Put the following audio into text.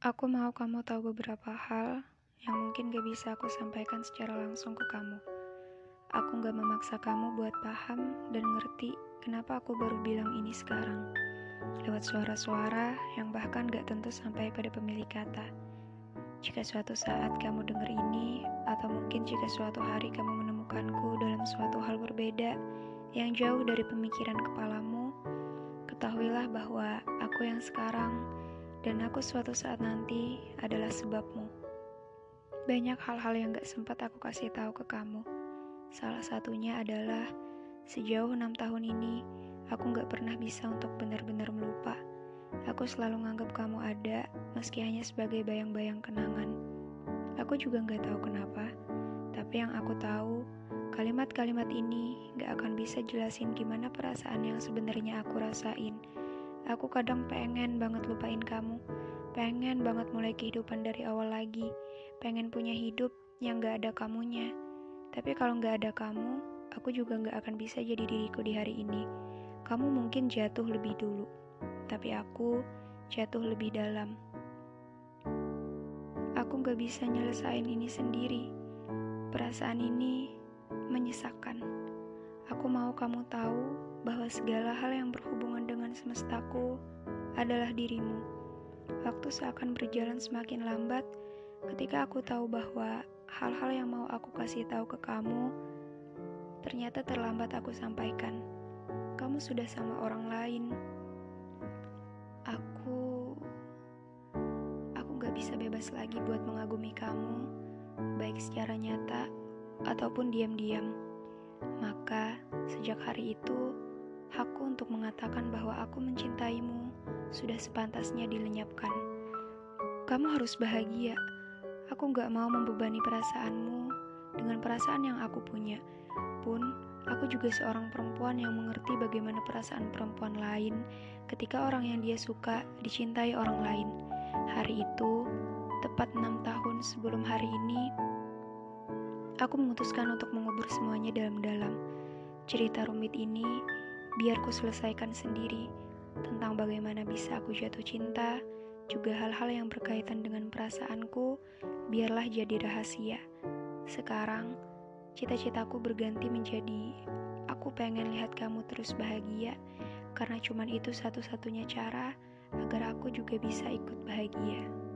Aku mau kamu tahu beberapa hal yang mungkin gak bisa aku sampaikan secara langsung ke kamu. Aku gak memaksa kamu buat paham dan ngerti kenapa aku baru bilang ini sekarang. Lewat suara-suara yang bahkan gak tentu sampai pada pemilik kata. Jika suatu saat kamu dengar ini, atau mungkin jika suatu hari kamu menemukanku dalam suatu hal berbeda yang jauh dari pemikiran kepalamu, ketahuilah bahwa aku yang sekarang dan aku suatu saat nanti adalah sebabmu. Banyak hal-hal yang gak sempat aku kasih tahu ke kamu. Salah satunya adalah sejauh enam tahun ini, aku gak pernah bisa untuk benar-benar melupa. Aku selalu nganggap kamu ada, meski hanya sebagai bayang-bayang kenangan. Aku juga gak tahu kenapa, tapi yang aku tahu, kalimat-kalimat ini gak akan bisa jelasin gimana perasaan yang sebenarnya aku rasain Aku kadang pengen banget lupain kamu, pengen banget mulai kehidupan dari awal lagi, pengen punya hidup yang gak ada kamunya. Tapi kalau gak ada kamu, aku juga gak akan bisa jadi diriku di hari ini. Kamu mungkin jatuh lebih dulu, tapi aku jatuh lebih dalam. Aku gak bisa nyelesain ini sendiri. Perasaan ini menyesakan. Aku mau kamu tahu bahwa segala hal yang berhubungan dengan semestaku adalah dirimu. Waktu seakan berjalan semakin lambat ketika aku tahu bahwa hal-hal yang mau aku kasih tahu ke kamu ternyata terlambat aku sampaikan. Kamu sudah sama orang lain. Aku aku gak bisa bebas lagi buat mengagumi kamu, baik secara nyata ataupun diam-diam. Maka, sejak hari itu, hakku untuk mengatakan bahwa aku mencintaimu sudah sepantasnya dilenyapkan. Kamu harus bahagia. Aku gak mau membebani perasaanmu dengan perasaan yang aku punya. Pun, aku juga seorang perempuan yang mengerti bagaimana perasaan perempuan lain ketika orang yang dia suka dicintai orang lain. Hari itu, tepat enam tahun sebelum hari ini, aku memutuskan untuk mengubur semuanya dalam-dalam. Cerita rumit ini biar ku selesaikan sendiri tentang bagaimana bisa aku jatuh cinta, juga hal-hal yang berkaitan dengan perasaanku, biarlah jadi rahasia. Sekarang, cita-citaku berganti menjadi aku pengen lihat kamu terus bahagia, karena cuman itu satu-satunya cara agar aku juga bisa ikut bahagia.